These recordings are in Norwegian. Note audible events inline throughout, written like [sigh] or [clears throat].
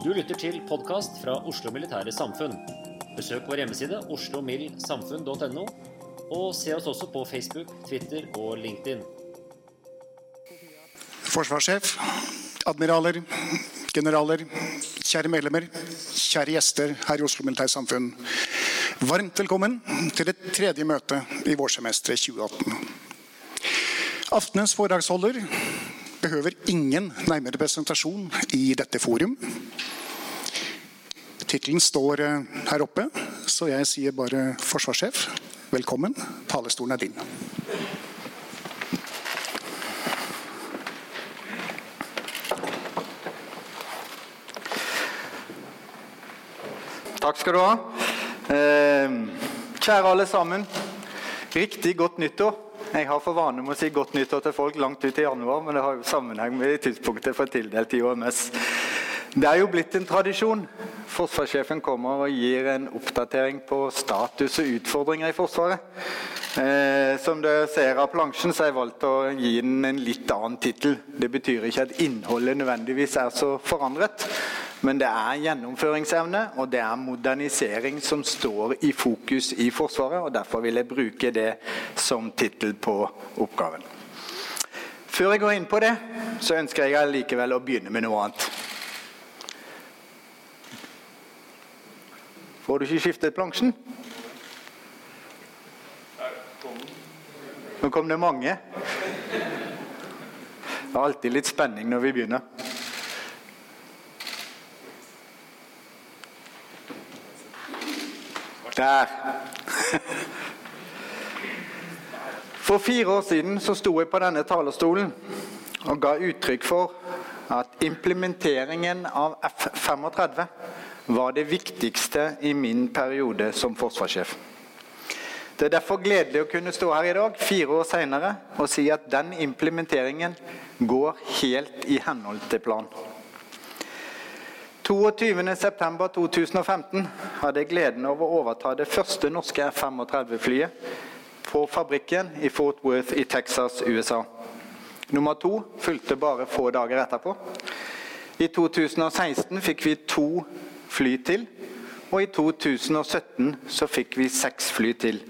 Du lytter til podkast fra Oslo Militære Samfunn. Besøk vår hjemmeside oslomildsamfunn.no, og se oss også på Facebook, Twitter og LinkedIn. Forsvarssjef, admiraler, generaler, kjære medlemmer, kjære gjester her i Oslo Militære Samfunn. Varmt velkommen til det tredje møtet i vårsemesteret 2018. Aftenens foredragsholder behøver ingen nærmere presentasjon i dette forum. Tittelen står eh, her oppe, så jeg sier bare 'forsvarssjef'. Velkommen. Talestolen er din. Takk skal du ha. Eh, kjære alle sammen. Riktig godt nyttår. Jeg har for vane med å si godt nyttår til folk langt ut i januar, men det har jo sammenheng med tidspunktet for tildelt i OMS. Det er jo blitt en tradisjon. Forsvarssjefen kommer og gir en oppdatering på status og utfordringer i Forsvaret. Eh, som dere ser av plansjen, så har jeg valgt å gi den en litt annen tittel. Det betyr ikke at innholdet nødvendigvis er så forandret, men det er gjennomføringsevne og det er modernisering som står i fokus i Forsvaret. og Derfor vil jeg bruke det som tittel på oppgaven. Før jeg går inn på det, så ønsker jeg likevel å begynne med noe annet. Får du ikke skiftet plansjen? Nå kom det mange. Det er alltid litt spenning når vi begynner. Der. For fire år siden så sto jeg på denne talerstolen og ga uttrykk for at implementeringen av F-35 var det viktigste i min periode som forsvarssjef. Det er derfor gledelig å kunne stå her i dag, fire år senere, og si at den implementeringen går helt i henhold til planen. 22.9.2015 hadde jeg gleden av å overta det første norske F-35-flyet på fabrikken i Fort Worth i Texas, USA. Nummer to fulgte bare få dager etterpå. I 2016 fikk vi to fly til, og i 2017 så fikk vi seks fly til.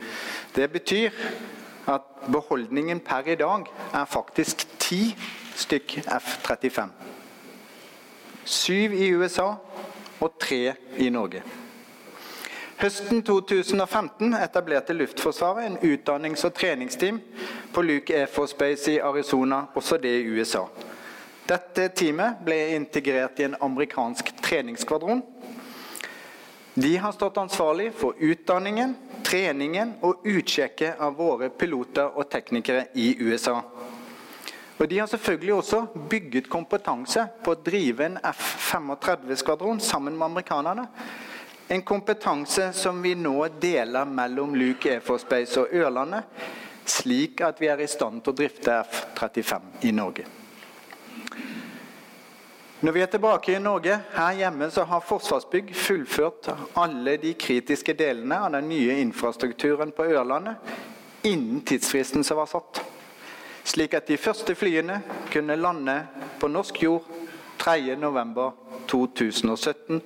Det betyr at beholdningen per i dag er faktisk ti stykk F-35. Syv i USA og tre i Norge. Høsten 2015 etablerte Luftforsvaret en utdannings- og treningsteam på Luke Air Force Base i Arizona, også det i USA. Dette teamet ble integrert i en amerikansk treningsskvadron. De har stått ansvarlig for utdanningen, treningen og utsjekket av våre piloter og teknikere i USA. Og De har selvfølgelig også bygget kompetanse på å drive en F-35-skvadron sammen med amerikanerne. En kompetanse som vi nå deler mellom Luke Air Force Base og Ørlandet, slik at vi er i stand til å drifte F-35 i Norge. Når vi er tilbake i Norge, her hjemme, så har Forsvarsbygg fullført alle de kritiske delene av den nye infrastrukturen på Ørlandet innen tidsfristen som var satt. Slik at de første flyene kunne lande på norsk jord 3.11.2017,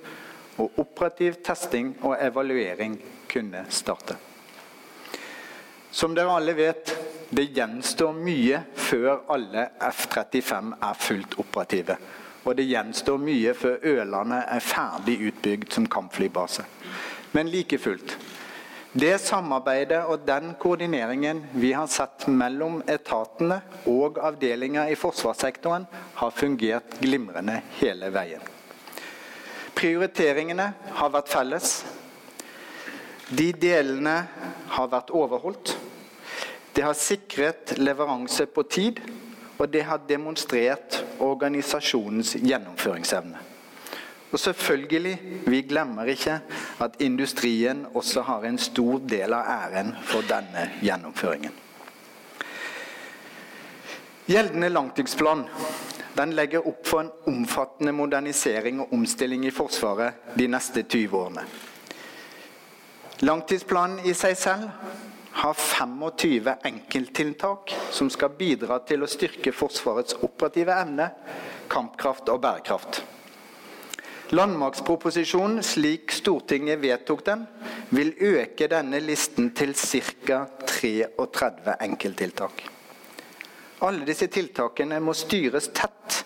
og operativ testing og evaluering kunne starte. Som dere alle vet, det gjenstår mye før alle F-35 er fullt operative. Og det gjenstår mye før Ørlandet er ferdig utbygd som kampflybase. Men like fullt. Det samarbeidet og den koordineringen vi har sett mellom etatene og avdelinger i forsvarssektoren, har fungert glimrende hele veien. Prioriteringene har vært felles. De delene har vært overholdt. Det har sikret leveranse på tid, og det har demonstrert organisasjonens gjennomføringsevne. Og selvfølgelig, vi glemmer ikke at industrien også har en stor del av æren for denne gjennomføringen. Gjeldende langtidsplan den legger opp for en omfattende modernisering og omstilling i Forsvaret de neste 20 årene. Langtidsplanen i seg selv har 25 enkelttiltak som skal bidra til å styrke Forsvarets operative evne, kampkraft og bærekraft. Landmaktproposisjonen, slik Stortinget vedtok den, vil øke denne listen til ca. 33 enkelttiltak. Alle disse tiltakene må styres tett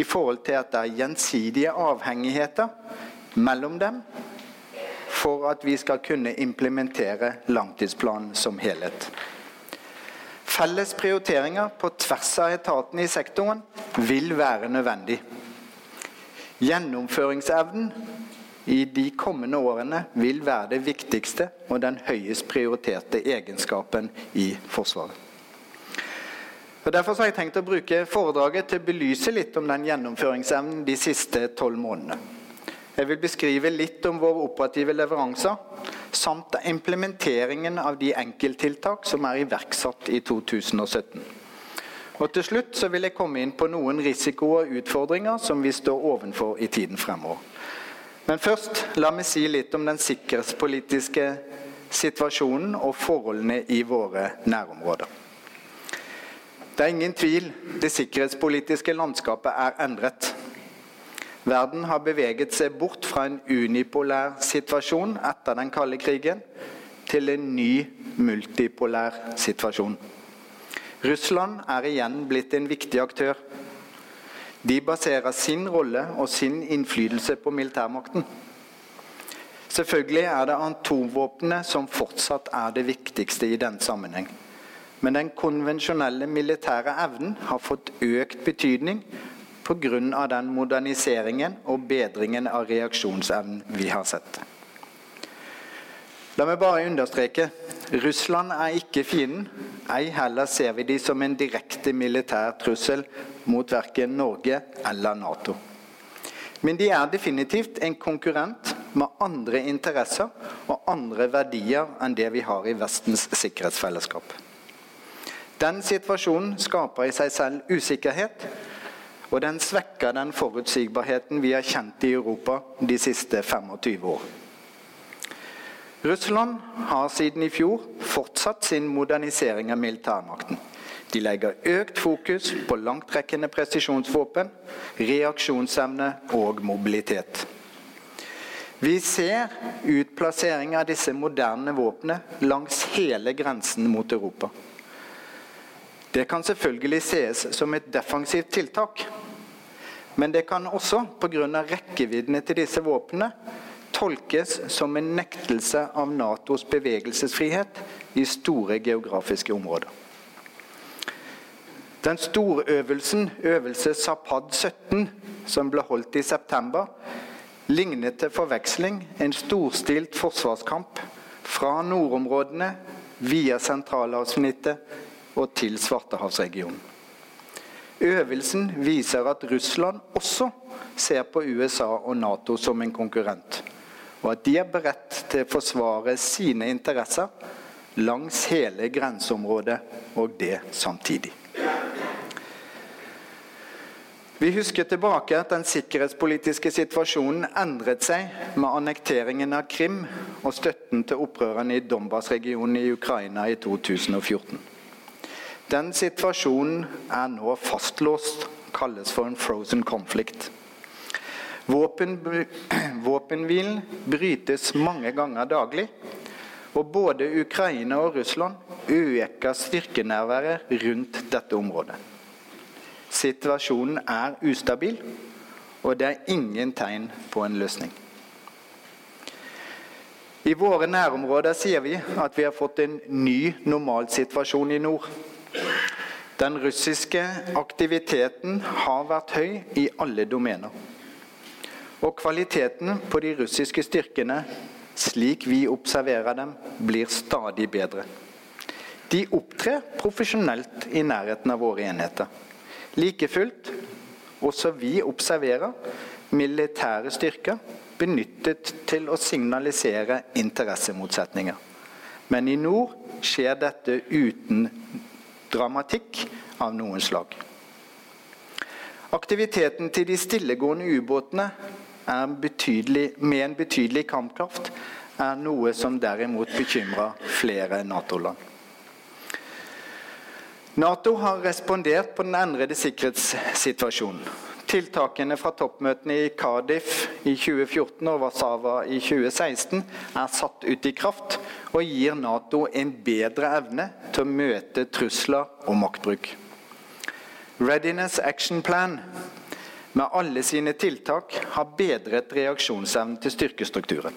i forhold til at det er gjensidige avhengigheter mellom dem for at vi skal kunne implementere langtidsplanen som helhet. Felles prioriteringer på tvers av etatene i sektoren vil være nødvendig. Gjennomføringsevnen i de kommende årene vil være det viktigste og den høyest prioriterte egenskapen i Forsvaret. Og Derfor har jeg tenkt å bruke foredraget til å belyse litt om den gjennomføringsevnen de siste tolv månedene. Jeg vil beskrive litt om våre operative leveranser, samt implementeringen av de enkelttiltak som er iverksatt i 2017. Og Til slutt så vil jeg komme inn på noen risikoer og utfordringer som vi står ovenfor i tiden fremover. Men først, la meg si litt om den sikkerhetspolitiske situasjonen og forholdene i våre nærområder. Det er ingen tvil, det sikkerhetspolitiske landskapet er endret. Verden har beveget seg bort fra en unipolær situasjon etter den kalde krigen til en ny multipolær situasjon. Russland er igjen blitt en viktig aktør. De baserer sin rolle og sin innflytelse på militærmakten. Selvfølgelig er det atomvåpenet som fortsatt er det viktigste i den sammenheng. Men den konvensjonelle militære evnen har fått økt betydning pga. den moderniseringen og bedringen av reaksjonsevnen vi har sett. La meg bare understreke Russland er ikke fienden. Ei heller ser vi de som en direkte militær trussel mot verken Norge eller Nato. Men de er definitivt en konkurrent med andre interesser og andre verdier enn det vi har i Vestens sikkerhetsfellesskap. Den situasjonen skaper i seg selv usikkerhet, og den svekker den forutsigbarheten vi har kjent i Europa de siste 25 år. Russland har siden i fjor fortsatt sin modernisering av militærmakten. De legger økt fokus på langtrekkende presisjonsvåpen, reaksjonsevne og mobilitet. Vi ser utplassering av disse moderne våpnene langs hele grensen mot Europa. Det kan selvfølgelig ses som et defensivt tiltak, men det kan også, pga. rekkeviddene til disse våpnene, tolkes som en nektelse av Natos bevegelsesfrihet i store geografiske områder. Den storøvelsen, øvelse Zapad 17, som ble holdt i september, lignet til forveksling en storstilt forsvarskamp fra nordområdene via sentralavsnittet og til Svartehavsregionen. Øvelsen viser at Russland også ser på USA og Nato som en konkurrent, og at de er beredt til å forsvare sine interesser langs hele grenseområdet, og det samtidig. Vi husker tilbake at den sikkerhetspolitiske situasjonen endret seg med annekteringen av Krim og støtten til opprørerne i Donbas-regionen i Ukraina i 2014. Den situasjonen er nå fastlåst, kalles for en frozen conflict. Våpen, [clears throat] våpenhvilen brytes mange ganger daglig, og både Ukraina og Russland øker styrkenærværet rundt dette området. Situasjonen er ustabil, og det er ingen tegn på en løsning. I våre nærområder sier vi at vi har fått en ny normalsituasjon i nord. Den russiske aktiviteten har vært høy i alle domener. Og kvaliteten på de russiske styrkene, slik vi observerer dem, blir stadig bedre. De opptrer profesjonelt i nærheten av våre enheter. Like fullt, også vi observerer militære styrker benyttet til å signalisere interessemotsetninger. Men i nord skjer dette uten dramatikk av noen slag. Aktiviteten til de stillegående ubåtene med en betydelig kampkraft er noe som derimot bekymrer flere Nato-land. Nato har respondert på den endrede sikkerhetssituasjonen. Tiltakene fra toppmøtene i Cardiff i 2014 og Warszawa i 2016 er satt ut i kraft og gir Nato en bedre evne til å møte trusler og maktbruk. Readiness Action Plan med alle sine tiltak har bedret reaksjonsevnen til styrkestrukturen.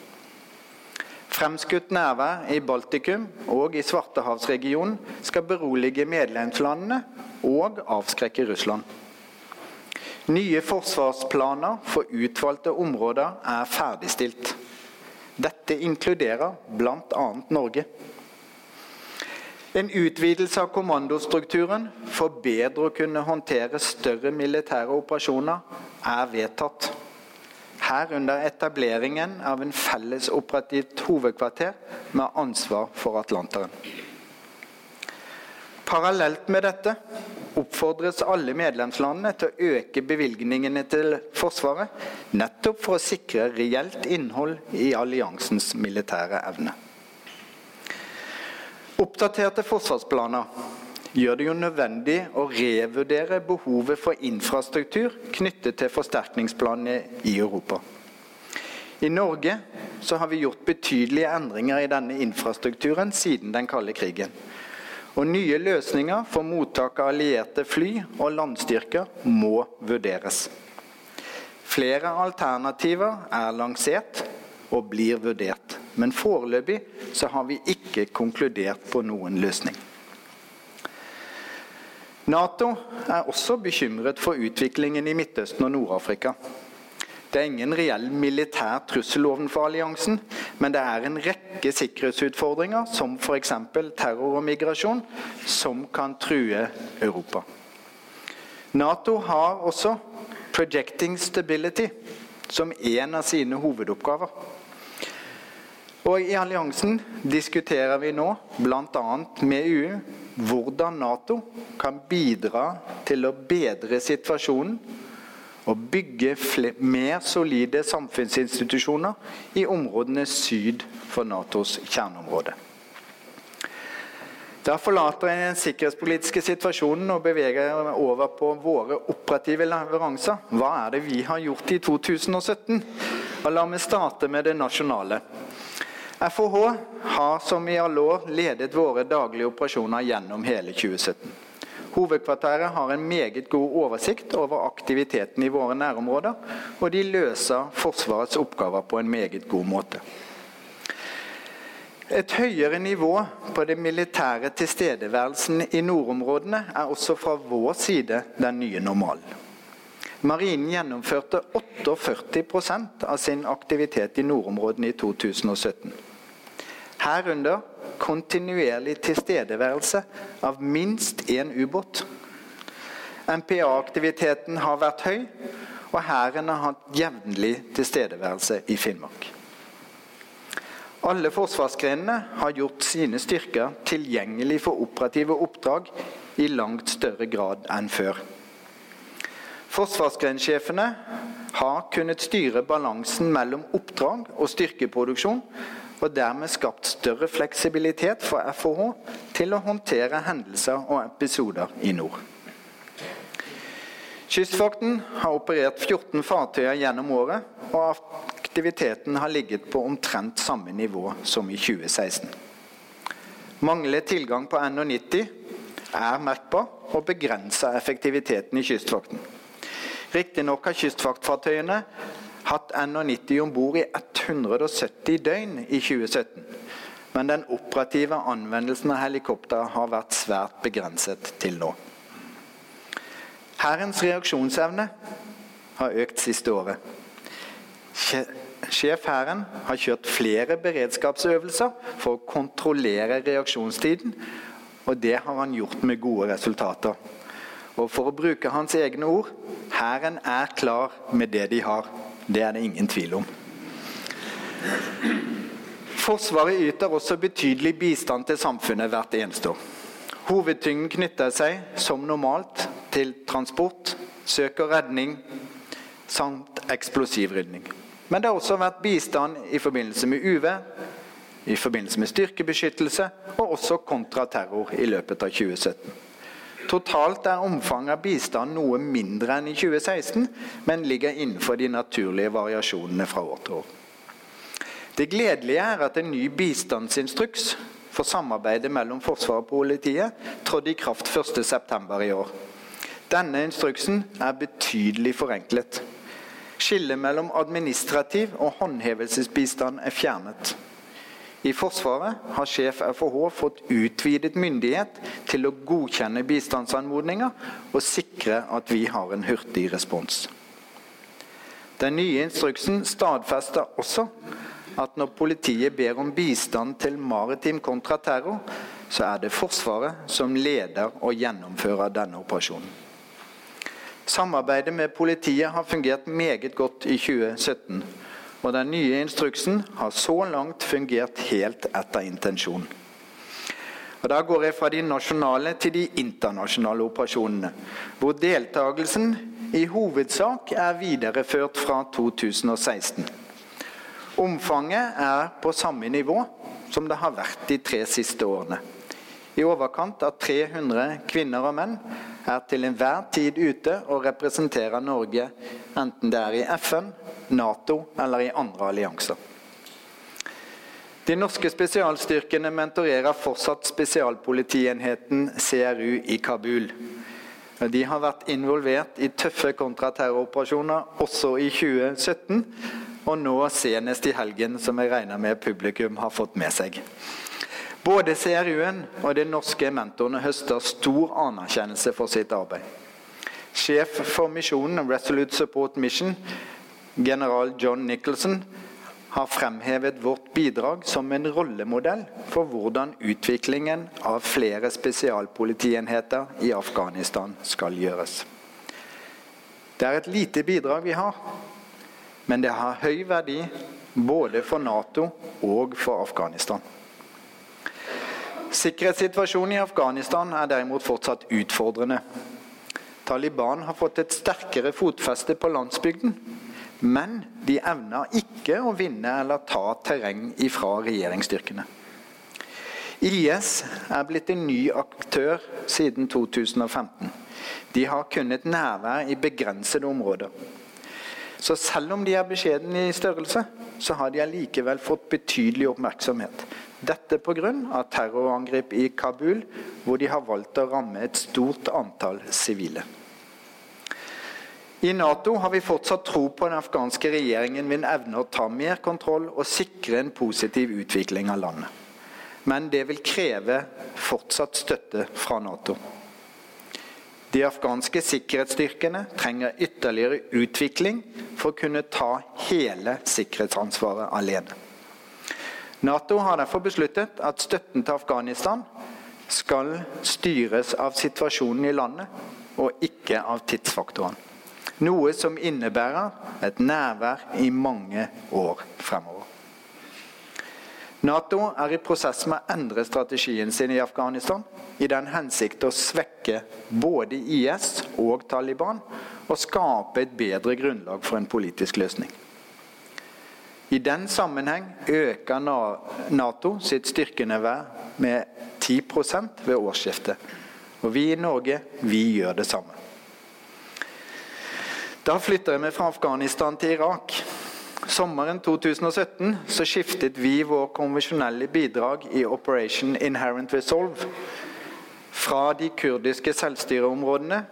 Fremskutt nærvær i Baltikum og i Svartehavsregionen skal berolige medlemslandene og avskrekke Russland. Nye forsvarsplaner for utvalgte områder er ferdigstilt. Dette inkluderer bl.a. Norge. En utvidelse av kommandostrukturen for bedre å kunne håndtere større militære operasjoner er vedtatt. Herunder etableringen av en felles operativt hovedkvarter med ansvar for Atlanteren. Parallelt med dette oppfordres alle medlemslandene til å øke bevilgningene til Forsvaret, nettopp for å sikre reelt innhold i alliansens militære evne. Oppdaterte forsvarsplaner gjør det jo nødvendig å revurdere behovet for infrastruktur knyttet til forsterkningsplanene i Europa. I Norge har vi gjort betydelige endringer i denne infrastrukturen siden den kalde krigen. Og nye løsninger for mottak av allierte fly og landstyrker må vurderes. Flere alternativer er lansert og blir vurdert, men foreløpig så har vi ikke konkludert på noen løsning. Nato er også bekymret for utviklingen i Midtøsten og Nord-Afrika. Det er ingen reell militær trussel overfor alliansen, men det er en rekke sikkerhetsutfordringer, som f.eks. terror og migrasjon, som kan true Europa. Nato har også 'projecting stability' som en av sine hovedoppgaver. Og I alliansen diskuterer vi nå, bl.a. med EU, hvordan Nato kan bidra til å bedre situasjonen å bygge mer solide samfunnsinstitusjoner i områdene syd for Natos kjerneområde. Da forlater jeg den sikkerhetspolitiske situasjonen og beveger over på våre operative leveranser. Hva er det vi har gjort i 2017? Og la meg starte med det nasjonale. FHH har som i alle år ledet våre daglige operasjoner gjennom hele 2017. Hovedkvarteret har en meget god oversikt over aktiviteten i våre nærområder, og de løser Forsvarets oppgaver på en meget god måte. Et høyere nivå på den militære tilstedeværelsen i nordområdene er også fra vår side den nye normalen. Marinen gjennomførte 48% av sin aktivitet i nordområdene i 2017. Herunder kontinuerlig tilstedeværelse av minst én ubåt. MPA-aktiviteten har vært høy, og Hæren har hatt jevnlig tilstedeværelse i Finnmark. Alle forsvarsgrenene har gjort sine styrker tilgjengelig for operative oppdrag i langt større grad enn før. Forsvarsgrensjefene har kunnet styre balansen mellom oppdrag og styrkeproduksjon, og dermed skapt større fleksibilitet for FH til å håndtere hendelser og episoder i nord. Kystvakten har operert 14 fartøyer gjennom året, og aktiviteten har ligget på omtrent samme nivå som i 2016. Manglende tilgang på NH90 er merkbar og begrenser effektiviteten i Kystvakten. Riktignok har kystvaktfartøyene hatt NH90 om bord i 170 døgn i 2017. Men den operative anvendelsen av helikopter har vært svært begrenset til nå. Hærens reaksjonsevne har økt siste året. Sjef Hæren har kjørt flere beredskapsøvelser for å kontrollere reaksjonstiden, og det har han gjort med gode resultater. Og for å bruke hans egne ord Hæren er klar med det de har. Det er det ingen tvil om. Forsvaret yter også betydelig bistand til samfunnet hvert eneste år. Hovedtyngden knytter seg, som normalt, til transport, søk og redning samt eksplosivrydning. Men det har også vært bistand i forbindelse med uvær, i forbindelse med styrkebeskyttelse og også kontraterror i løpet av 2017. Totalt er omfanget av bistand noe mindre enn i 2016, men ligger innenfor de naturlige variasjonene fra år til år. Det gledelige er at en ny bistandsinstruks for samarbeidet mellom Forsvaret og politiet trådte i kraft 1.9. i år. Denne instruksen er betydelig forenklet. Skillet mellom administrativ og håndhevelsesbistand er fjernet. I Forsvaret har sjef FHH fått utvidet myndighet til å godkjenne bistandsanmodninger og sikre at vi har en hurtig respons. Den nye instruksen stadfester også at når politiet ber om bistand til maritim kontraterror, så er det Forsvaret som leder og gjennomfører denne operasjonen. Samarbeidet med politiet har fungert meget godt i 2017 og den nye instruksen har så langt fungert helt etter intensjonen. Og Da går jeg fra de nasjonale til de internasjonale operasjonene, hvor deltakelsen i hovedsak er videreført fra 2016. Omfanget er på samme nivå som det har vært de tre siste årene. I overkant av 300 kvinner og menn er til enhver tid ute og representerer Norge, enten det er i FN, Nato eller i andre allianser. De norske spesialstyrkene mentorerer fortsatt spesialpolitienheten CRU i Kabul. De har vært involvert i tøffe kontraterroroperasjoner også i 2017, og nå senest i helgen, som jeg regner med publikum har fått med seg. Både CRU-en og de norske mentorene høster stor anerkjennelse for sitt arbeid. Sjef for misjonen Resolute Support Mission, general John Nicholson, har fremhevet vårt bidrag som en rollemodell for hvordan utviklingen av flere spesialpolitienheter i Afghanistan skal gjøres. Det er et lite bidrag vi har, men det har høy verdi både for Nato og for Afghanistan. Sikkerhetssituasjonen i Afghanistan er derimot fortsatt utfordrende. Taliban har fått et sterkere fotfeste på landsbygden, men de evner ikke å vinne eller ta terreng ifra regjeringsstyrkene. IS er blitt en ny aktør siden 2015. De har kunnet nærvær i begrensede områder. Så selv om de er beskjedne i størrelse, så har de allikevel fått betydelig oppmerksomhet. Dette pga. terrorangrep i Kabul, hvor de har valgt å ramme et stort antall sivile. I Nato har vi fortsatt tro på den afghanske regjeringen vil evne å ta mer kontroll og sikre en positiv utvikling av landet. Men det vil kreve fortsatt støtte fra Nato. De afghanske sikkerhetsstyrkene trenger ytterligere utvikling for å kunne ta hele sikkerhetsansvaret alene. Nato har derfor besluttet at støtten til Afghanistan skal styres av situasjonen i landet, og ikke av tidsfaktoren. Noe som innebærer et nærvær i mange år fremover. Nato er i prosess med å endre strategien sin i Afghanistan i den hensikt å svekke både IS og Taliban og skape et bedre grunnlag for en politisk løsning. I den sammenheng øker Nato sitt styrkenivå med 10% ved årsskiftet. Og vi i Norge, vi gjør det samme. Da flytter vi fra Afghanistan til Irak. Sommeren 2017 så skiftet vi vår konvensjonelle bidrag i Operation Inherent Resolve fra de kurdiske selvstyreområdene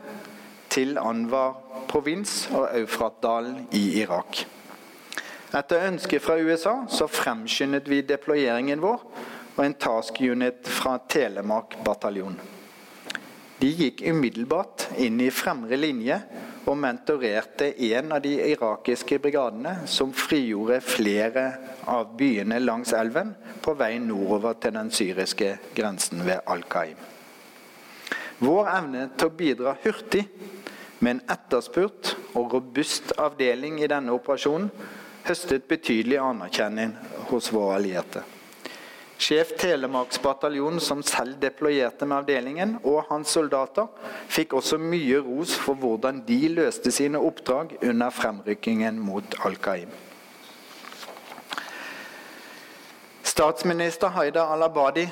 til Anwar provins og Eufratdalen i Irak. Etter ønske fra USA så fremskyndet vi deployeringen vår og en task unit fra Telemark bataljon. De gikk umiddelbart inn i fremre linje og mentorerte en av de irakiske brigadene som frigjorde flere av byene langs elven på vei nordover til den syriske grensen ved Al-Qaim. Vår evne til å bidra hurtig med en etterspurt og robust avdeling i denne operasjonen høstet betydelig anerkjenning hos våre allierte. Sjef Telemarks bataljon, som selv deployerte med avdelingen, og hans soldater, fikk også mye ros for hvordan de løste sine oppdrag under fremrykkingen mot Al Qaim. Statsminister Haida al-Abadi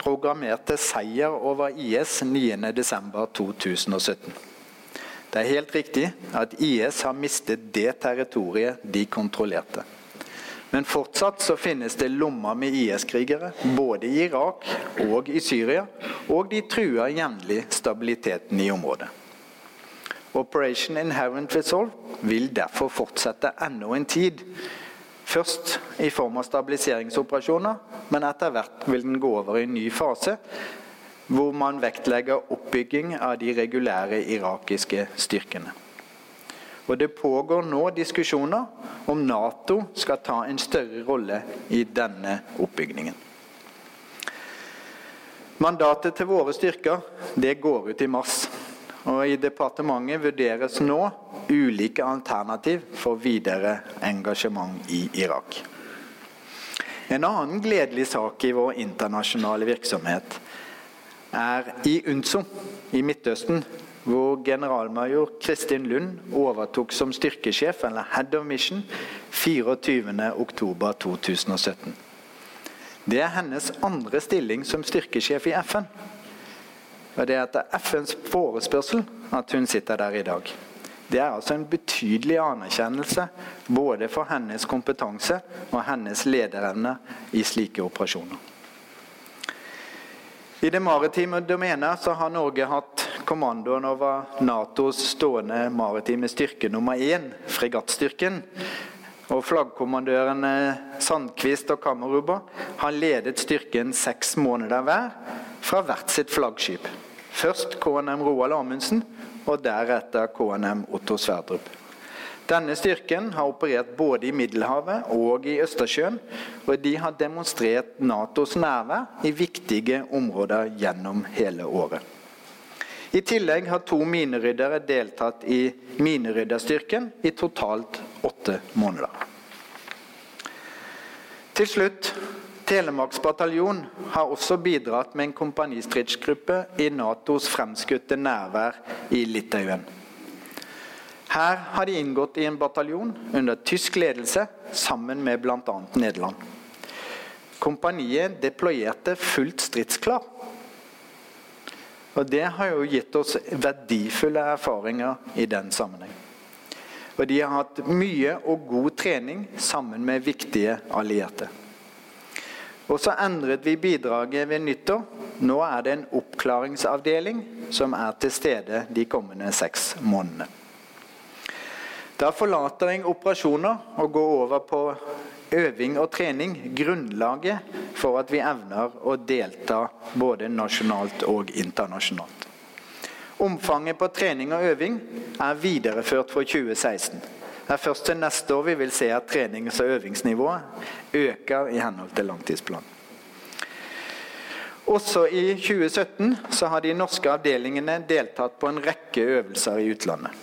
programmerte seier over IS 9.12.2017. Det er helt riktig at IS har mistet det territoriet de kontrollerte. Men fortsatt så finnes det lommer med IS-krigere, både i Irak og i Syria, og de truer jevnlig stabiliteten i området. Operation Inherent Resolve vil derfor fortsette enda en tid. Først i form av stabiliseringsoperasjoner, men etter hvert vil den gå over i en ny fase, hvor man vektlegger oppbygging av de regulære irakiske styrkene. Og Det pågår nå diskusjoner om Nato skal ta en større rolle i denne oppbyggingen. Mandatet til våre styrker det går ut i mars. og I departementet vurderes nå ulike alternativ for videre engasjement i Irak. En annen gledelig sak i vår internasjonale virksomhet er i UNSO i Midtøsten hvor generalmajor Kristin Lund overtok som styrkesjef, eller Head of Mission, 24.10.2017. Det er hennes andre stilling som styrkesjef i FN. Og Det er etter FNs forespørsel at hun sitter der i dag. Det er altså en betydelig anerkjennelse både for hennes kompetanse og hennes lederevne i slike operasjoner. I det maritime domenet så har Norge hatt kommandoen over Natos stående maritime styrke nummer én, fregattstyrken. Og Flaggkommandørene Sandquist og Kammeruba har ledet styrken seks måneder hver fra hvert sitt flaggskip. Først KNM Roald Amundsen, og deretter KNM Otto Sverdrup. Denne styrken har operert både i Middelhavet og i Østersjøen, og de har demonstrert Natos nærvær i viktige områder gjennom hele året. I tillegg har to mineryddere deltatt i minerydderstyrken i totalt åtte måneder. Til slutt Telemarks bataljon har også bidratt med en kompanistridsgruppe i Natos fremskutte nærvær i Litauen. Her har de inngått i en bataljon under tysk ledelse sammen med bl.a. Nederland. Kompaniet deployerte fullt stridsklar og Det har jo gitt oss verdifulle erfaringer i den sammenheng. Og De har hatt mye og god trening sammen med viktige allierte. Og Så endret vi bidraget ved nyttår. Nå er det en oppklaringsavdeling som er til stede de kommende seks månedene. Da forlater jeg operasjoner og går over på øving og trening grunnlaget for at vi evner å delta både nasjonalt og internasjonalt. Omfanget på trening og øving er videreført for 2016. Det er først til neste år vi vil se at trenings- og øvingsnivået øker i henhold til langtidsplanen. Også i 2017 så har de norske avdelingene deltatt på en rekke øvelser i utlandet.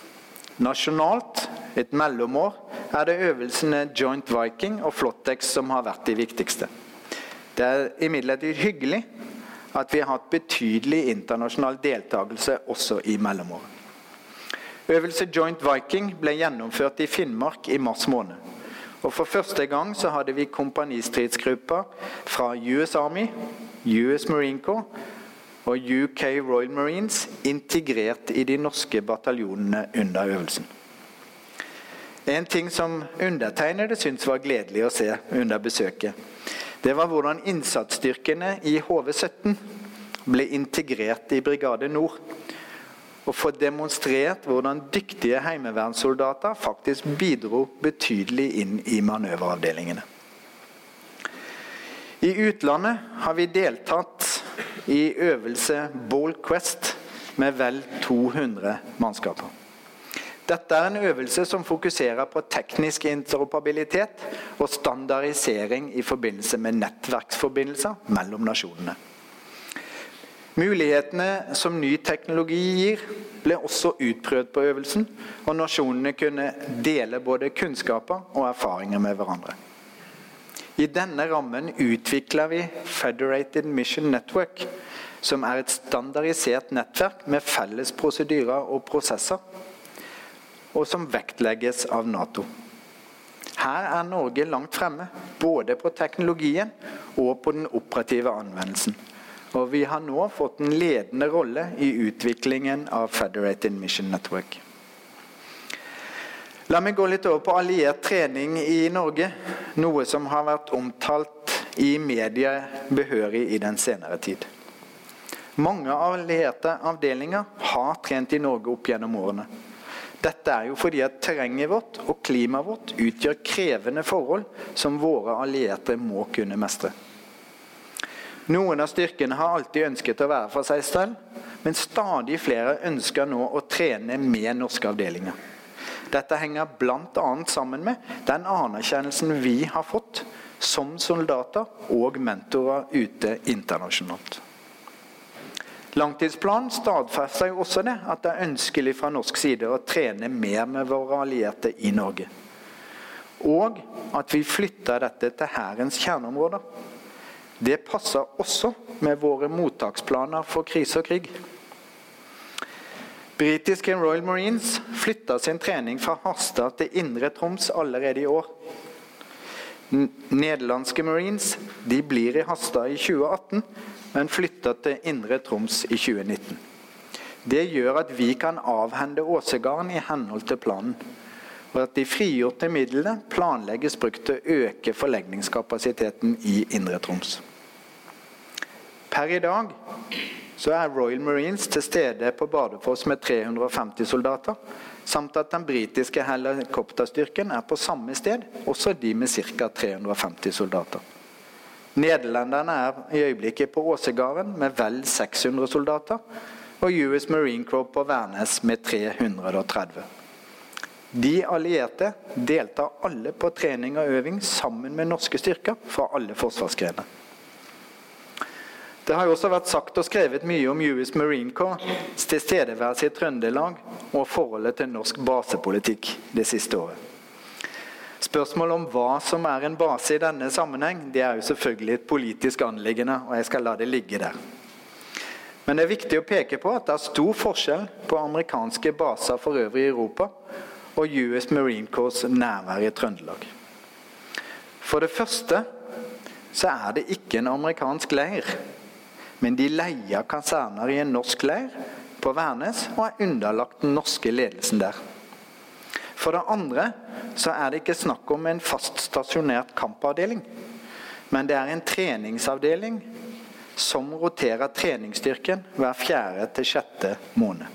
Nasjonalt, et mellomår, er det øvelsene Joint Viking og Flottex som har vært de viktigste. Det er imidlertid hyggelig at vi har hatt betydelig internasjonal deltakelse også i mellomåret. Øvelse Joint Viking ble gjennomført i Finnmark i mars måned. Og For første gang så hadde vi kompanistridsgrupper fra US Army, US Marine Corps og UK Royal Marines integrert i de norske bataljonene under øvelsen. En ting som undertegnede syntes var gledelig å se under besøket, det var hvordan innsatsstyrkene i HV-17 ble integrert i Brigade Nord. Og få demonstrert hvordan dyktige heimevernssoldater faktisk bidro betydelig inn i manøveravdelingene. I utlandet har vi deltatt i øvelse Ball Quest med vel 200 mannskaper. Dette er en øvelse som fokuserer på teknisk interoperabilitet og standardisering i forbindelse med nettverksforbindelser mellom nasjonene. Mulighetene som ny teknologi gir, ble også utprøvd på øvelsen, og nasjonene kunne dele både kunnskaper og erfaringer med hverandre. I denne rammen utvikler vi Federated Mission Network, som er et standardisert nettverk med felles prosedyrer og prosesser og som vektlegges av Nato. Her er Norge langt fremme, både på teknologien og på den operative anvendelsen. Og vi har nå fått en ledende rolle i utviklingen av Federated Mission Network. La meg gå litt over på alliert trening i Norge, noe som har vært omtalt i media behørig i den senere tid. Mange allierte avdelinger har trent i Norge opp gjennom årene. Dette er jo fordi at terrenget vårt og klimaet vårt utgjør krevende forhold som våre allierte må kunne mestre. Noen av styrkene har alltid ønsket å være for seg selv, men stadig flere ønsker nå å trene med norske avdelinger. Dette henger bl.a. sammen med den anerkjennelsen vi har fått som soldater og mentorer ute internasjonalt. Langtidsplanen stadfester jo også det, at det er ønskelig fra norsk side å trene mer med våre allierte i Norge. Og at vi flytter dette til Hærens kjerneområder. Det passer også med våre mottaksplaner for krise og krig. Britiske Royal Marines flytta sin trening fra Harstad til Indre Troms allerede i år. Nederlandske Marines de blir i Hasta i 2018, men flytta til Indre Troms i 2019. Det gjør at vi kan avhende Åsegarden i henhold til planen. Og at de frigjorte midlene planlegges brukt til å øke forlegningskapasiteten i Indre Troms. Per i dag så er Royal Marines til stede på Bardufoss med 350 soldater, samt at den britiske helikopterstyrken er på samme sted, også de med ca. 350 soldater. Nederlenderne er i øyeblikket på Åsegarden med vel 600 soldater, og US Marine Corps på Værnes med 330. De allierte deltar alle på trening og øving sammen med norske styrker fra alle forsvarsgrener. Det har også vært sagt og skrevet mye om US Marine Corps' tilstedeværelse i Trøndelag og forholdet til norsk basepolitikk det siste året. Spørsmålet om hva som er en base i denne sammenheng, det er jo selvfølgelig et politisk anliggende, og jeg skal la det ligge der. Men det er viktig å peke på at det er stor forskjell på amerikanske baser for øvrig i Europa og US Marine Corps nærvær i Trøndelag. For det første så er det ikke en amerikansk leir, men de leier kaserner i en norsk leir på Værnes og er underlagt den norske ledelsen der. For det andre så er det ikke snakk om en fast stasjonert kampavdeling. Men det er en treningsavdeling som roterer treningsstyrken hver fjerde til sjette måned.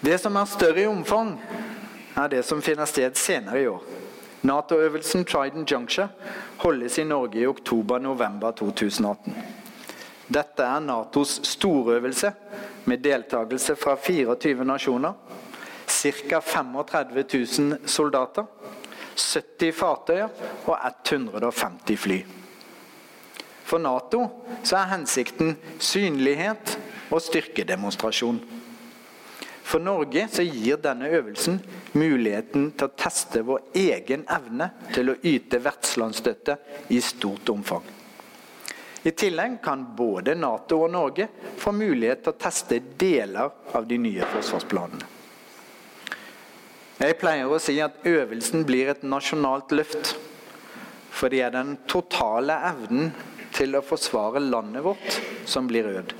Det som er større i omfang, er det som finner sted senere i år. Nato-øvelsen Trident Juncture holdes i Norge i oktober-november 2018. Dette er Natos storøvelse med deltakelse fra 24 nasjoner ca. 35 000 soldater, 70 fartøyer og 150 fly. For Nato er hensikten synlighet og styrkedemonstrasjon. For Norge så gir denne øvelsen muligheten til å teste vår egen evne til å yte vertslandsstøtte i stort omfang. I tillegg kan både Nato og Norge få mulighet til å teste deler av de nye forsvarsplanene. Jeg pleier å si at øvelsen blir et nasjonalt løft. For det er den totale evnen til å forsvare landet vårt som blir øvd.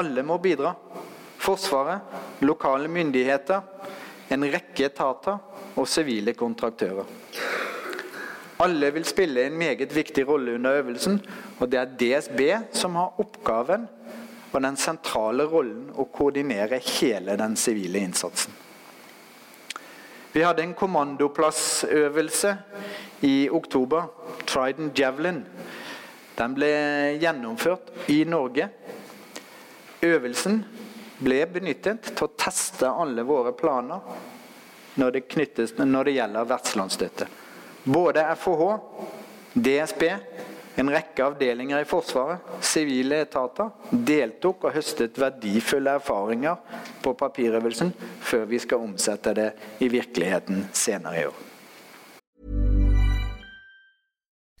Alle må bidra. Forsvaret, lokale myndigheter, en rekke etater og sivile kontraktører. Alle vil spille en meget viktig rolle under øvelsen, og det er DSB som har oppgaven og den sentrale rollen å koordinere hele den sivile innsatsen. Vi hadde en kommandoplassøvelse i oktober, Trident Javelin. Den ble gjennomført i Norge. Øvelsen ble benyttet til å teste alle våre planer når det, knyttes, når det gjelder vertslandsstøtte. Både FHH, DSB en rekke avdelinger i Forsvaret, sivile etater, deltok og høstet verdifulle erfaringer på papirøvelsen før vi skal omsette det i virkeligheten senere i år.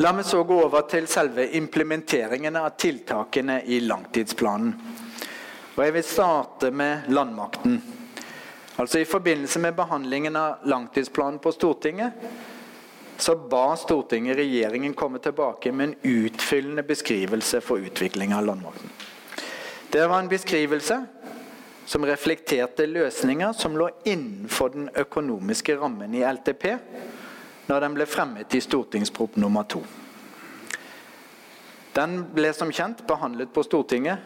La meg så gå over til selve implementeringen av tiltakene i langtidsplanen. Og Jeg vil starte med landmakten. Altså I forbindelse med behandlingen av langtidsplanen på Stortinget så ba Stortinget regjeringen komme tilbake med en utfyllende beskrivelse for utvikling av landmakten. Det var en beskrivelse som reflekterte løsninger som lå innenfor den økonomiske rammen i LTP, når den ble fremmet i stortingsprop nummer to. Den ble som kjent behandlet på Stortinget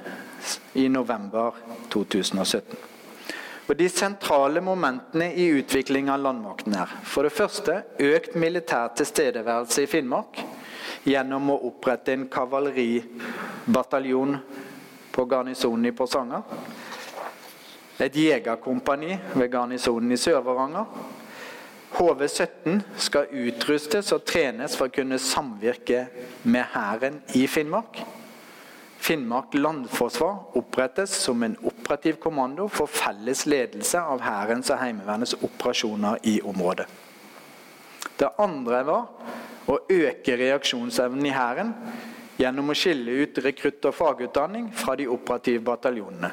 i november 2017. Og De sentrale momentene i utvikling av landmakten er for det første økt militær tilstedeværelse i Finnmark gjennom å opprette en kavaleribataljon på garnisonen i Porsanger. Et jegerkompani ved garnisonen i Sør-Varanger HV-17 skal utrustes og trenes for å kunne samvirke med Hæren i Finnmark. Finnmark landforsvar opprettes som en operativ kommando for felles ledelse av Hærens og Heimevernets operasjoner i området. Det andre var å øke reaksjonsevnen i Hæren gjennom å skille ut rekrutt- og fagutdanning fra de operative bataljonene.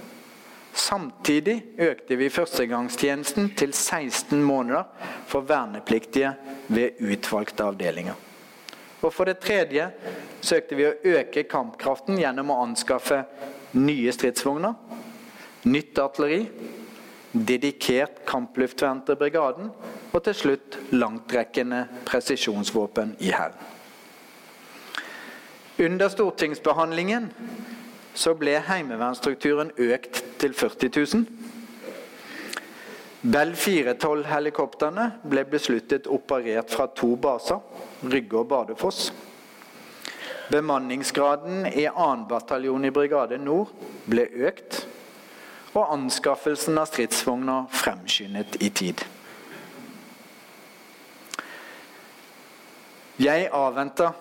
Samtidig økte vi førstegangstjenesten til 16 måneder for vernepliktige ved utvalgte avdelinger. Og For det tredje søkte vi å øke kampkraften gjennom å anskaffe nye stridsvogner, nytt artilleri, dedikert kampluftvern til brigaden og til slutt langtrekkende presisjonsvåpen i Hæren. Under stortingsbehandlingen så ble heimevernstrukturen økt til 40 000. Bell 412-helikoptrene ble besluttet operert fra to baser, Rygge og Bardufoss. Bemanningsgraden i 2. bataljon i Brigade Nord ble økt, og anskaffelsen av stridsvogner fremskyndet i tid. Jeg avventer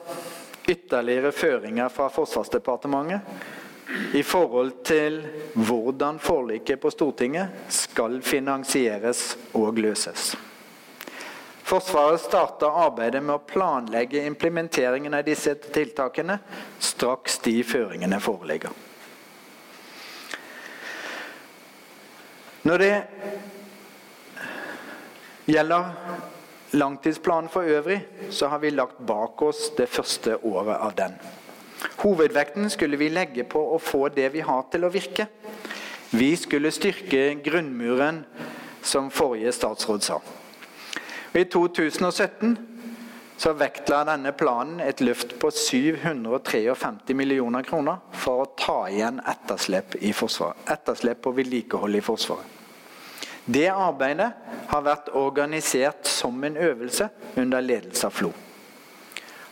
ytterligere føringer fra Forsvarsdepartementet i forhold til hvordan forliket på Stortinget skal finansieres og løses. Forsvaret starta arbeidet med å planlegge implementeringen av disse tiltakene straks de føringene foreligger. Når det gjelder langtidsplanen for øvrig, så har vi lagt bak oss det første året av den. Hovedvekten skulle vi legge på å få det vi har til å virke. Vi skulle styrke grunnmuren, som forrige statsråd sa. I 2017 så vektla denne planen et løft på 753 millioner kroner for å ta igjen etterslep, i etterslep på vedlikehold i Forsvaret. Det arbeidet har vært organisert som en øvelse under ledelse av FLO.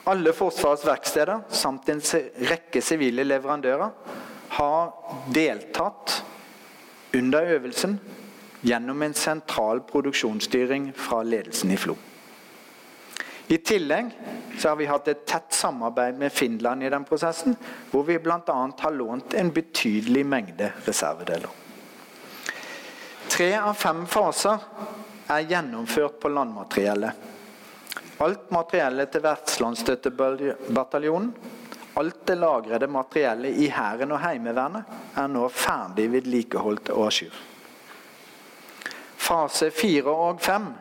Alle Forsvarets verksteder samt en rekke sivile leverandører har deltatt under øvelsen gjennom en sentral produksjonsstyring fra ledelsen i FLO. I tillegg så har vi hatt et tett samarbeid med Finland i den prosessen, hvor vi bl.a. har lånt en betydelig mengde reservedeler. Tre av fem faser er gjennomført på landmateriellet. Alt materiellet til Vertslandsstøttebataljonen, alt det lagrede materiellet i Hæren og Heimevernet, er nå ferdig vedlikeholdt og à jour. Fase fire og fem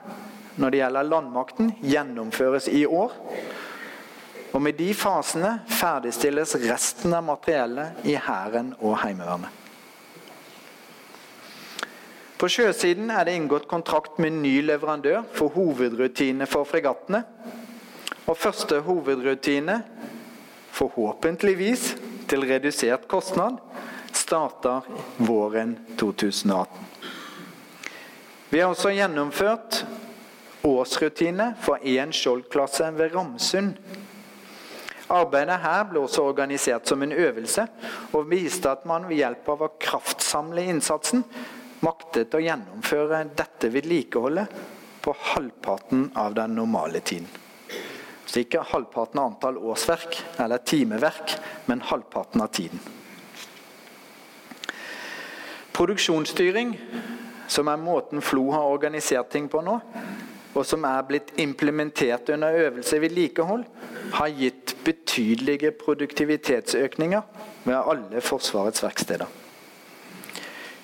når det gjelder landmakten, gjennomføres i år. Og med de fasene ferdigstilles resten av materiellet i Hæren og Heimevernet. På sjøsiden er det inngått kontrakt med ny leverandør for hovedrutine for fregattene. Og første hovedrutine, forhåpentligvis til redusert kostnad, starter våren 2018. Vi har også gjennomført årsrutine for én skjoldklasse ved Ramsund. Arbeidet her ble også organisert som en øvelse, og viste at man ved hjelp av å kraftsamle innsatsen maktet å gjennomføre dette vedlikeholdet på halvparten av den normale tiden. Så ikke halvparten av antall årsverk eller timeverk, men halvparten av tiden. Produksjonsstyring som er måten FLO har organisert ting på nå, og som er blitt implementert under øvelse vedlikehold, har gitt betydelige produktivitetsøkninger ved alle Forsvarets verksteder.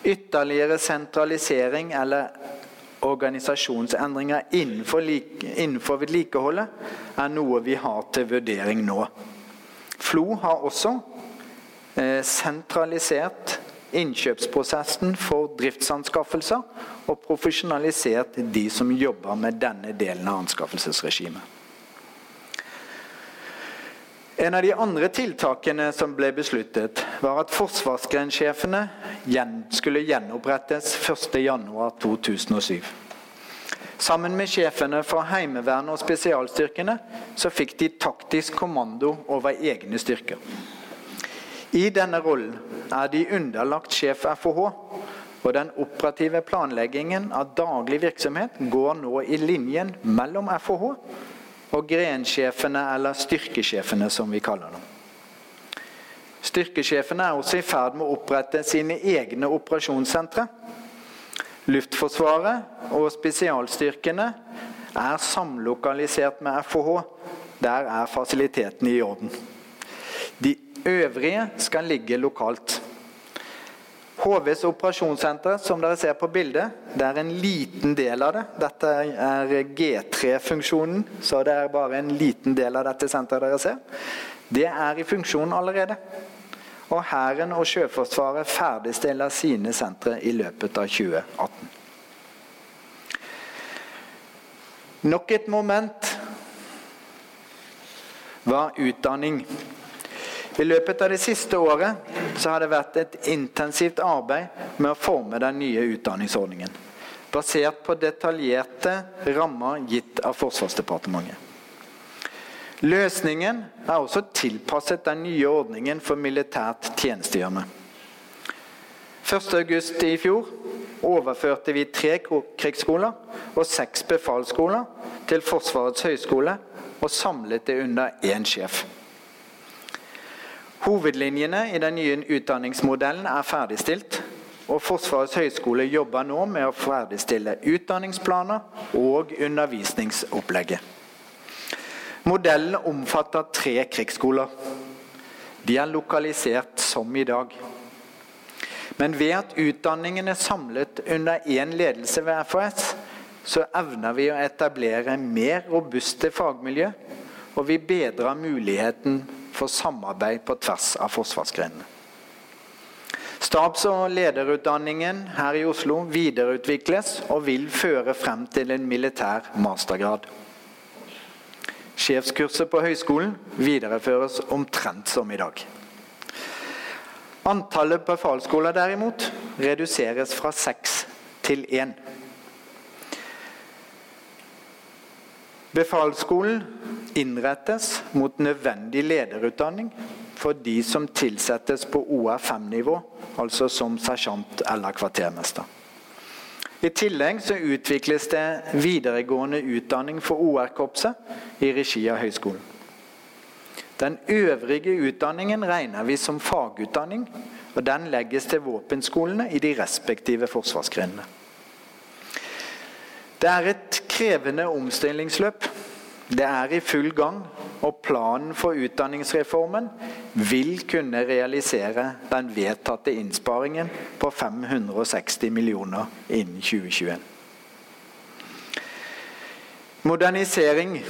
Ytterligere sentralisering eller organisasjonsendringer innenfor, innenfor vedlikeholdet er noe vi har til vurdering nå. FLO har også eh, sentralisert innkjøpsprosessen for driftsanskaffelser og profesjonalisert de som jobber med denne delen av anskaffelsesregimet. En av de andre tiltakene som ble besluttet, var at forsvarsgrensjefene skulle gjenopprettes 1.1.2007. Sammen med sjefene fra Heimevernet og spesialstyrkene så fikk de taktisk kommando over egne styrker. I denne rollen er de underlagt sjef FOH, og den operative planleggingen av daglig virksomhet går nå i linjen mellom FOH og grensjefene, eller styrkesjefene, som vi kaller dem. Styrkesjefene er også i ferd med å opprette sine egne operasjonssentre. Luftforsvaret og spesialstyrkene er samlokalisert med FHH. Der er fasilitetene i orden. De øvrige skal ligge lokalt. HVs operasjonssenter, som dere ser på bildet, det er en liten del av det. Dette er G3-funksjonen, så det er bare en liten del av dette senteret dere ser. Det er i funksjon allerede. Og Hæren og Sjøforsvaret ferdigstiller sine sentre i løpet av 2018. Nok et moment var utdanning. I løpet av det siste året så har det vært et intensivt arbeid med å forme den nye utdanningsordningen. Basert på detaljerte rammer gitt av Forsvarsdepartementet. Løsningen er også tilpasset den nye ordningen for militært tjenestegjørende. 1.8 i fjor overførte vi tre krigsskoler og seks befalsskoler til Forsvarets høgskole og samlet det under én sjef. Hovedlinjene i den nye utdanningsmodellen er ferdigstilt, og Forsvarets høgskole jobber nå med å ferdigstille utdanningsplaner og undervisningsopplegget. Modellen omfatter tre krigsskoler. De er lokalisert som i dag. Men ved at utdanningen er samlet under én ledelse ved FHS, så evner vi å etablere mer robuste fagmiljø, og vi bedrer muligheten for samarbeid på tvers av forsvarsgrenene. Stabs- og lederutdanningen her i Oslo videreutvikles og vil føre frem til en militær mastergrad. Sjefskurset på høyskolen videreføres omtrent som i dag. Antallet befalsskoler derimot reduseres fra seks til én. Befalsskolen innrettes mot nødvendig lederutdanning for de som tilsettes på OR5-nivå, altså som sersjant eller kvartermester. I tillegg så utvikles det videregående utdanning for OR-korpset i regi av høyskolen. Den øvrige utdanningen regner vi som fagutdanning, og den legges til våpenskolene i de respektive forsvarsgrenene. Det er et krevende omstillingsløp. Det er i full gang, og planen for utdanningsreformen vil kunne realisere den vedtatte innsparingen på 560 millioner innen 2021. Modernisering.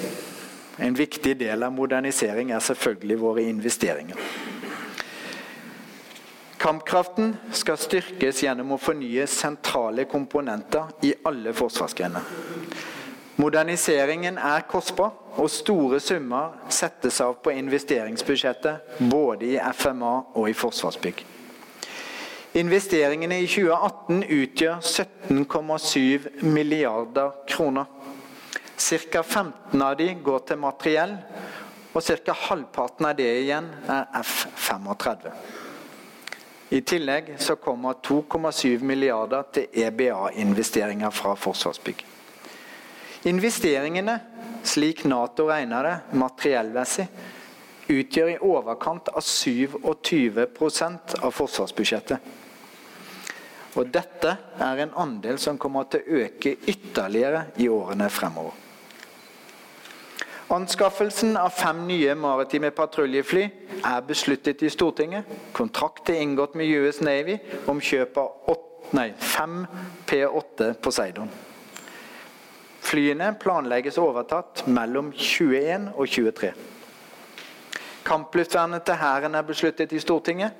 En viktig del av modernisering er selvfølgelig våre investeringer. Kampkraften skal styrkes gjennom å fornye sentrale komponenter i alle forsvarsgrener. Moderniseringen er kostbar, og store summer settes av på investeringsbudsjettet både i FMA og i Forsvarsbygg. Investeringene i 2018 utgjør 17,7 milliarder kroner. Ca. 15 av de går til materiell, og ca. halvparten av det igjen er F-35. I tillegg så kommer 2,7 milliarder til EBA-investeringer fra Forsvarsbygg. Investeringene, slik Nato regner det materiellmessig, utgjør i overkant av 27 av forsvarsbudsjettet. Og dette er en andel som kommer til å øke ytterligere i årene fremover. Anskaffelsen av fem nye maritime patruljefly er besluttet i Stortinget. Kontrakt er inngått med US Navy om kjøp av nei, fem P8 Poseidon. Flyene planlegges overtatt mellom 21 og 23. Kampluftvernet til Hæren er besluttet i Stortinget,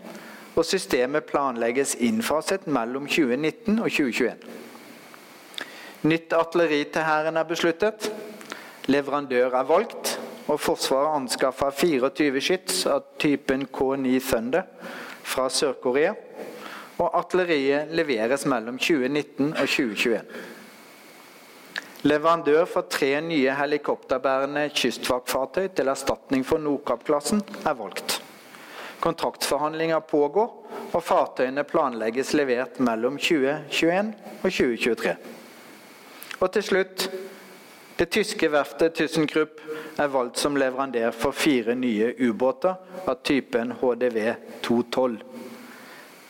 og systemet planlegges innfaset mellom 2019 og 2021. Nytt artilleri til Hæren er besluttet. Leverandør er valgt, og Forsvaret anskaffa 24 skyts av typen K9 Thunder fra Sør-Korea. Og artilleriet leveres mellom 2019 og 2021. Leverandør for tre nye helikopterbærende kystvaktfartøy til erstatning for Nordkapp-klassen er valgt. Kontraktsforhandlinger pågår, og fartøyene planlegges levert mellom 2021 og 2023. Og til slutt det tyske verftet ThyssenKrupp er valgt som leverandør for fire nye ubåter av typen HDV 212.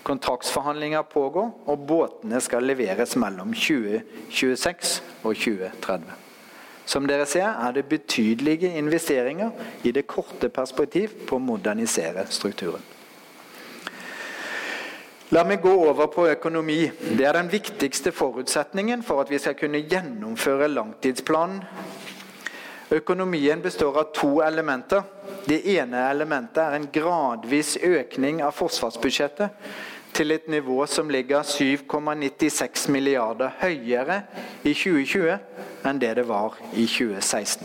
Kontraktsforhandlinger pågår, og båtene skal leveres mellom 2026 og 2030. Som dere ser er det betydelige investeringer i det korte perspektiv på å modernisere strukturen. La meg gå over på økonomi. Det er den viktigste forutsetningen for at vi skal kunne gjennomføre langtidsplanen. Økonomien består av to elementer. Det ene elementet er en gradvis økning av forsvarsbudsjettet til et nivå som ligger 7,96 milliarder høyere i 2020 enn det det var i 2016.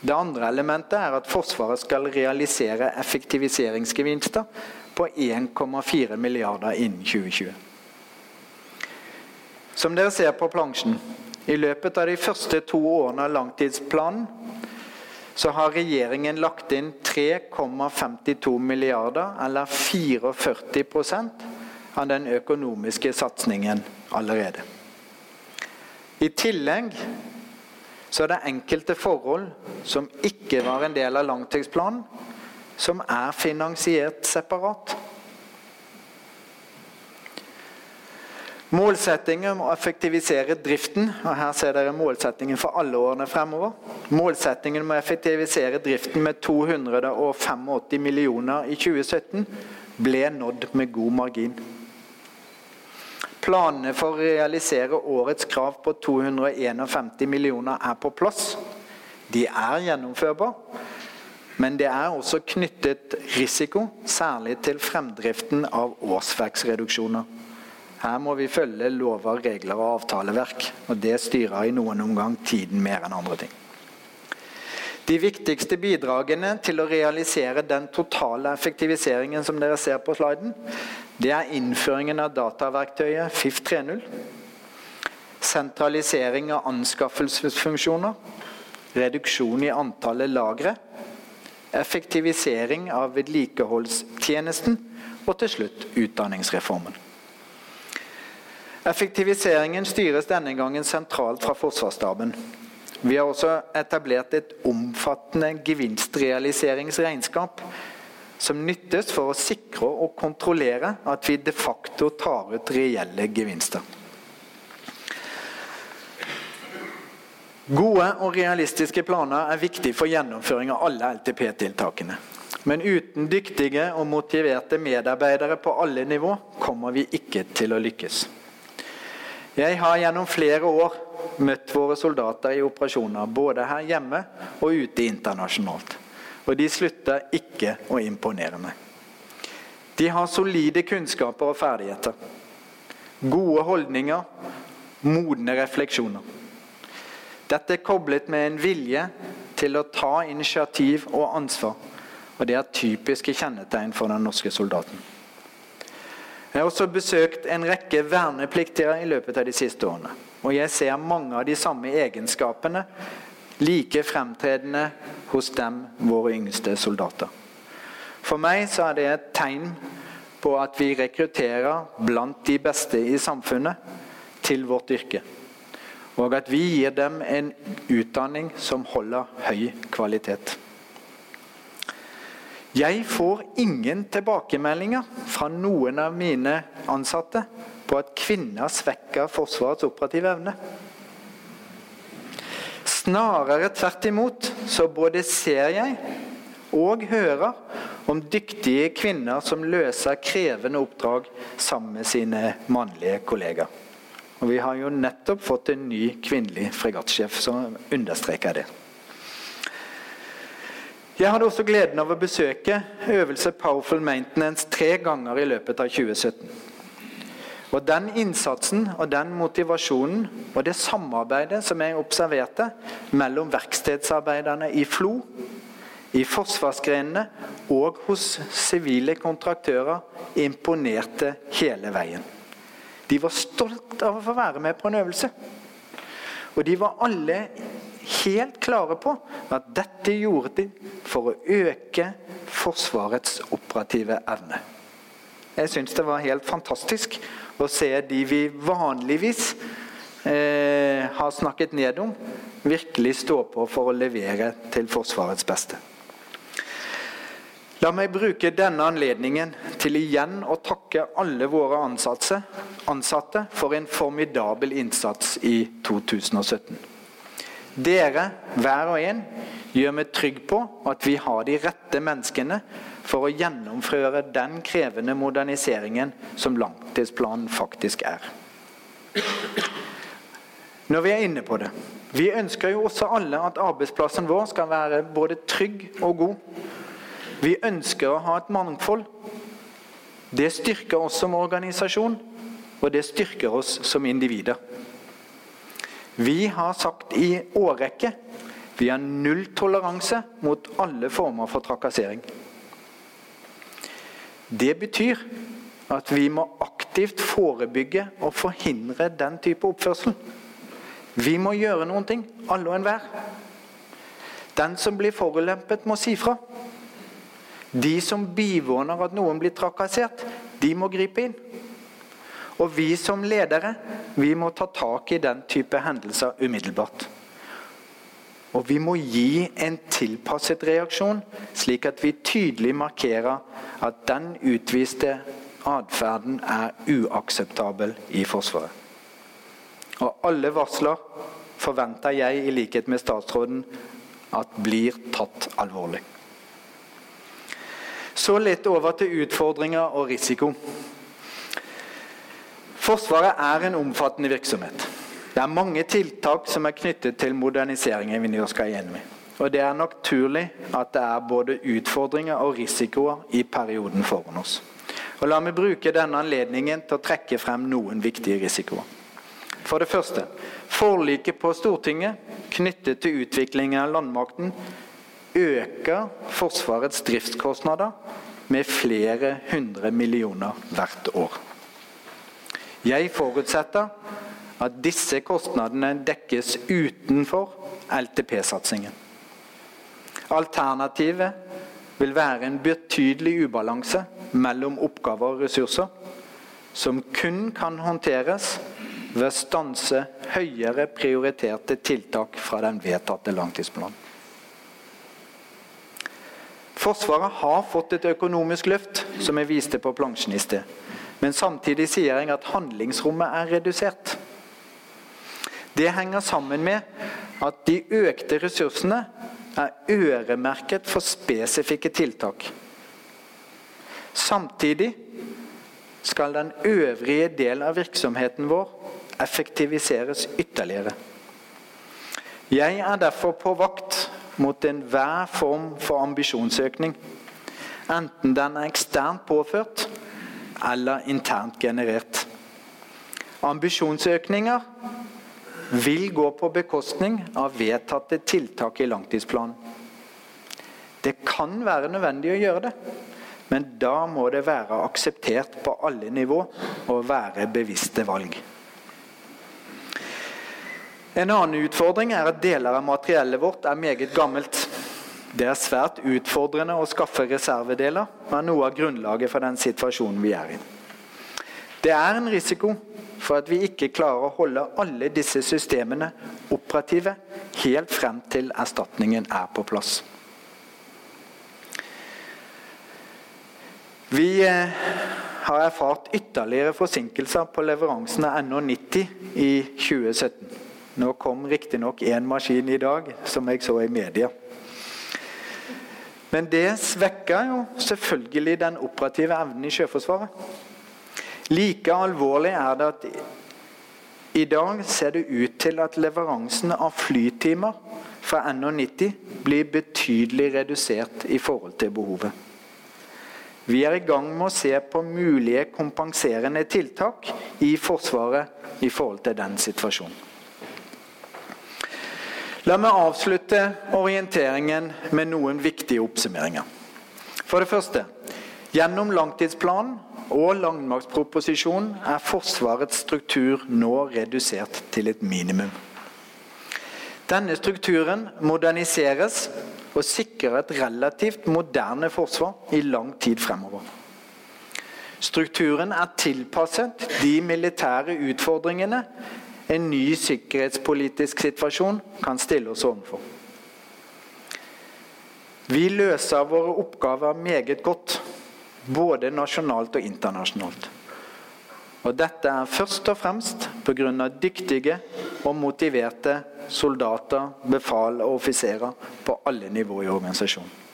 Det andre elementet er at Forsvaret skal realisere effektiviseringsgevinster på 1,4 milliarder innen 2020. Som dere ser på plansjen, i løpet av de første to årene av langtidsplanen så har regjeringen lagt inn 3,52 milliarder, eller 44% av den økonomiske satsingen allerede. I tillegg så er det enkelte forhold som ikke var en del av langtidsplanen, som er finansiert separat. Målsettingen om å effektivisere driften, og her ser dere målsettingen for alle årene fremover. Målsettingen om å effektivisere driften med 285 millioner i 2017 ble nådd med god margin. Planene for å realisere årets krav på 251 millioner er på plass. De er gjennomførbare, men det er også knyttet risiko, særlig til fremdriften av årsverksreduksjoner. Her må vi følge lover, regler og avtaleverk, og det styrer i noen omgang tiden mer enn andre ting. De viktigste bidragene til å realisere den totale effektiviseringen som dere ser på sliden, det er innføringen av dataverktøyet FIF 3.0, sentralisering av anskaffelsesfunksjoner, reduksjon i antallet lagre, effektivisering av vedlikeholdstjenesten og til slutt utdanningsreformen. Effektiviseringen styres denne gangen sentralt fra Forsvarsstaben. Vi har også etablert et omfattende gevinstrealiseringsregnskap som nyttes for å sikre og kontrollere at vi de facto tar ut reelle gevinster. Gode og realistiske planer er viktig for gjennomføring av alle LTP-tiltakene. Men uten dyktige og motiverte medarbeidere på alle nivå kommer vi ikke til å lykkes. Jeg har gjennom flere år møtt våre soldater i operasjoner, både her hjemme og ute internasjonalt. Og de slutter ikke å imponere meg. De har solide kunnskaper og ferdigheter. Gode holdninger, modne refleksjoner. Dette er koblet med en vilje til å ta initiativ og ansvar. Og det er typiske kjennetegn for den norske soldaten. Jeg har også besøkt en rekke vernepliktige i løpet av de siste årene. Og jeg ser mange av de samme egenskapene like fremtredende hos dem, våre yngste soldater. For meg så er det et tegn på at vi rekrutterer blant de beste i samfunnet til vårt yrke. Og at vi gir dem en utdanning som holder høy kvalitet. Jeg får ingen tilbakemeldinger fra noen av mine ansatte på at kvinner svekker Forsvarets operative evne. Snarere tvert imot så både ser jeg og hører om dyktige kvinner som løser krevende oppdrag sammen med sine mannlige kollegaer. Og Vi har jo nettopp fått en ny kvinnelig fregattsjef som understreker det. Jeg hadde også gleden av å besøke øvelse Powerful Maintenance tre ganger i løpet av 2017. Og Den innsatsen og den motivasjonen og det samarbeidet som jeg observerte mellom verkstedsarbeiderne i FLO, i forsvarsgrenene og hos sivile kontraktører, imponerte hele veien. De var stolt av å få være med på en øvelse. Og de var alle helt klare på at dette gjorde de for å øke Forsvarets operative evne. Jeg syns det var helt fantastisk å se de vi vanligvis eh, har snakket ned om, virkelig stå på for å levere til Forsvarets beste. La meg bruke denne anledningen til igjen å takke alle våre ansatte, ansatte for en formidabel innsats i 2017. Dere, hver og en, gjør meg trygg på at vi har de rette menneskene for å gjennomføre den krevende moderniseringen som langtidsplanen faktisk er. Når vi er inne på det Vi ønsker jo også alle at arbeidsplassen vår skal være både trygg og god. Vi ønsker å ha et mangfold. Det styrker oss som organisasjon, og det styrker oss som individer. Vi har sagt i årrekke vi har nulltoleranse mot alle former for trakassering. Det betyr at vi må aktivt forebygge og forhindre den type oppførsel. Vi må gjøre noen ting, alle og enhver. Den som blir forulempet, må si fra. De som bivåner at noen blir trakassert, de må gripe inn. Og vi som ledere vi må ta tak i den type hendelser umiddelbart. Og vi må gi en tilpasset reaksjon, slik at vi tydelig markerer at den utviste atferden er uakseptabel i Forsvaret. Og alle varsler forventer jeg, i likhet med statsråden, at blir tatt alvorlig. Så litt over til utfordringer og risiko. Forsvaret er en omfattende virksomhet. Det er mange tiltak som er knyttet til moderniseringen vi nå skal gjennom. Og det er naturlig at det er både utfordringer og risikoer i perioden foran oss. Og La meg bruke denne anledningen til å trekke frem noen viktige risikoer. For det første forliket på Stortinget knyttet til utviklingen av landmakten øker Forsvarets driftskostnader med flere hundre millioner hvert år. Jeg forutsetter at disse kostnadene dekkes utenfor LTP-satsingen. Alternativet vil være en betydelig ubalanse mellom oppgaver og ressurser, som kun kan håndteres ved å stanse høyere prioriterte tiltak fra den vedtatte langtidsplanen. Forsvaret har fått et økonomisk løft, som jeg viste på plansjen i sted. Men samtidig sier jeg at handlingsrommet er redusert. Det henger sammen med at de økte ressursene er øremerket for spesifikke tiltak. Samtidig skal den øvrige del av virksomheten vår effektiviseres ytterligere. Jeg er derfor på vakt mot enhver form for ambisjonsøkning, enten den er eksternt påført eller internt generert. Ambisjonsøkninger vil gå på bekostning av vedtatte tiltak i langtidsplanen. Det kan være nødvendig å gjøre det, men da må det være akseptert på alle nivå og være bevisste valg. En annen utfordring er at deler av materiellet vårt er meget gammelt. Det er svært utfordrende å skaffe reservedeler, men noe av grunnlaget for den situasjonen vi er i. Det er en risiko for at vi ikke klarer å holde alle disse systemene operative helt frem til erstatningen er på plass. Vi eh, har erfart ytterligere forsinkelser på leveransen av NH90 i 2017. Nå kom riktignok én maskin i dag, som jeg så i media. Men det svekker jo selvfølgelig den operative evnen i Sjøforsvaret. Like alvorlig er det at i dag ser det ut til at leveransen av flytimer fra NH90 blir betydelig redusert i forhold til behovet. Vi er i gang med å se på mulige kompenserende tiltak i Forsvaret i forhold til den situasjonen. La meg avslutte orienteringen med noen viktige oppsummeringer. For det første. Gjennom langtidsplanen og landmaktproposisjonen er Forsvarets struktur nå redusert til et minimum. Denne strukturen moderniseres og sikrer et relativt moderne forsvar i lang tid fremover. Strukturen er tilpasset de militære utfordringene en ny sikkerhetspolitisk situasjon kan stille oss overfor. Vi løser våre oppgaver meget godt, både nasjonalt og internasjonalt. Og dette er først og fremst pga. dyktige og motiverte soldater, befal og offiserer på alle nivåer i organisasjonen.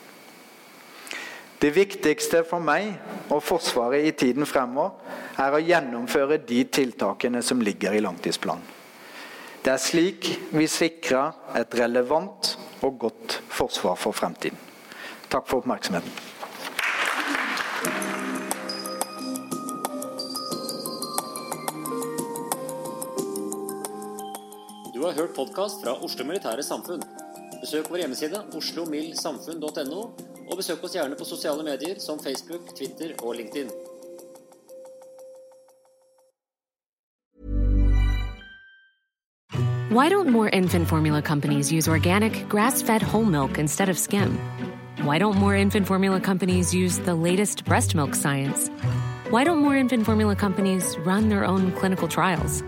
Det viktigste for meg og Forsvaret i tiden fremover er å gjennomføre de tiltakene som ligger i langtidsplanen. Det er slik vi sikrer et relevant og godt forsvar for fremtiden. Takk for oppmerksomheten. Du har hørt podkast fra Oslo Militære Samfunn. Besøk vår hjemmeside oslomildsamfunn.no og besøk oss gjerne på sosiale medier som Facebook, Twitter og LinkedIn. Why don't more infant formula companies use organic, grass fed whole milk instead of skim? Why don't more infant formula companies use the latest breast milk science? Why don't more infant formula companies run their own clinical trials?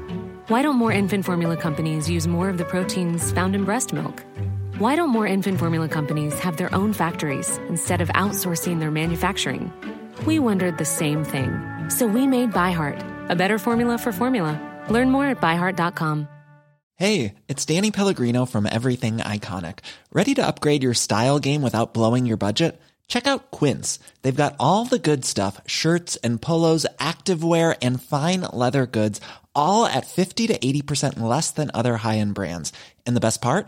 Why don't more infant formula companies use more of the proteins found in breast milk? Why don't more infant formula companies have their own factories instead of outsourcing their manufacturing? We wondered the same thing. So we made ByHeart, a better formula for formula. Learn more at byheart.com. Hey, it's Danny Pellegrino from Everything Iconic. Ready to upgrade your style game without blowing your budget? Check out Quince. They've got all the good stuff shirts and polos, activewear, and fine leather goods, all at 50 to 80% less than other high end brands. And the best part?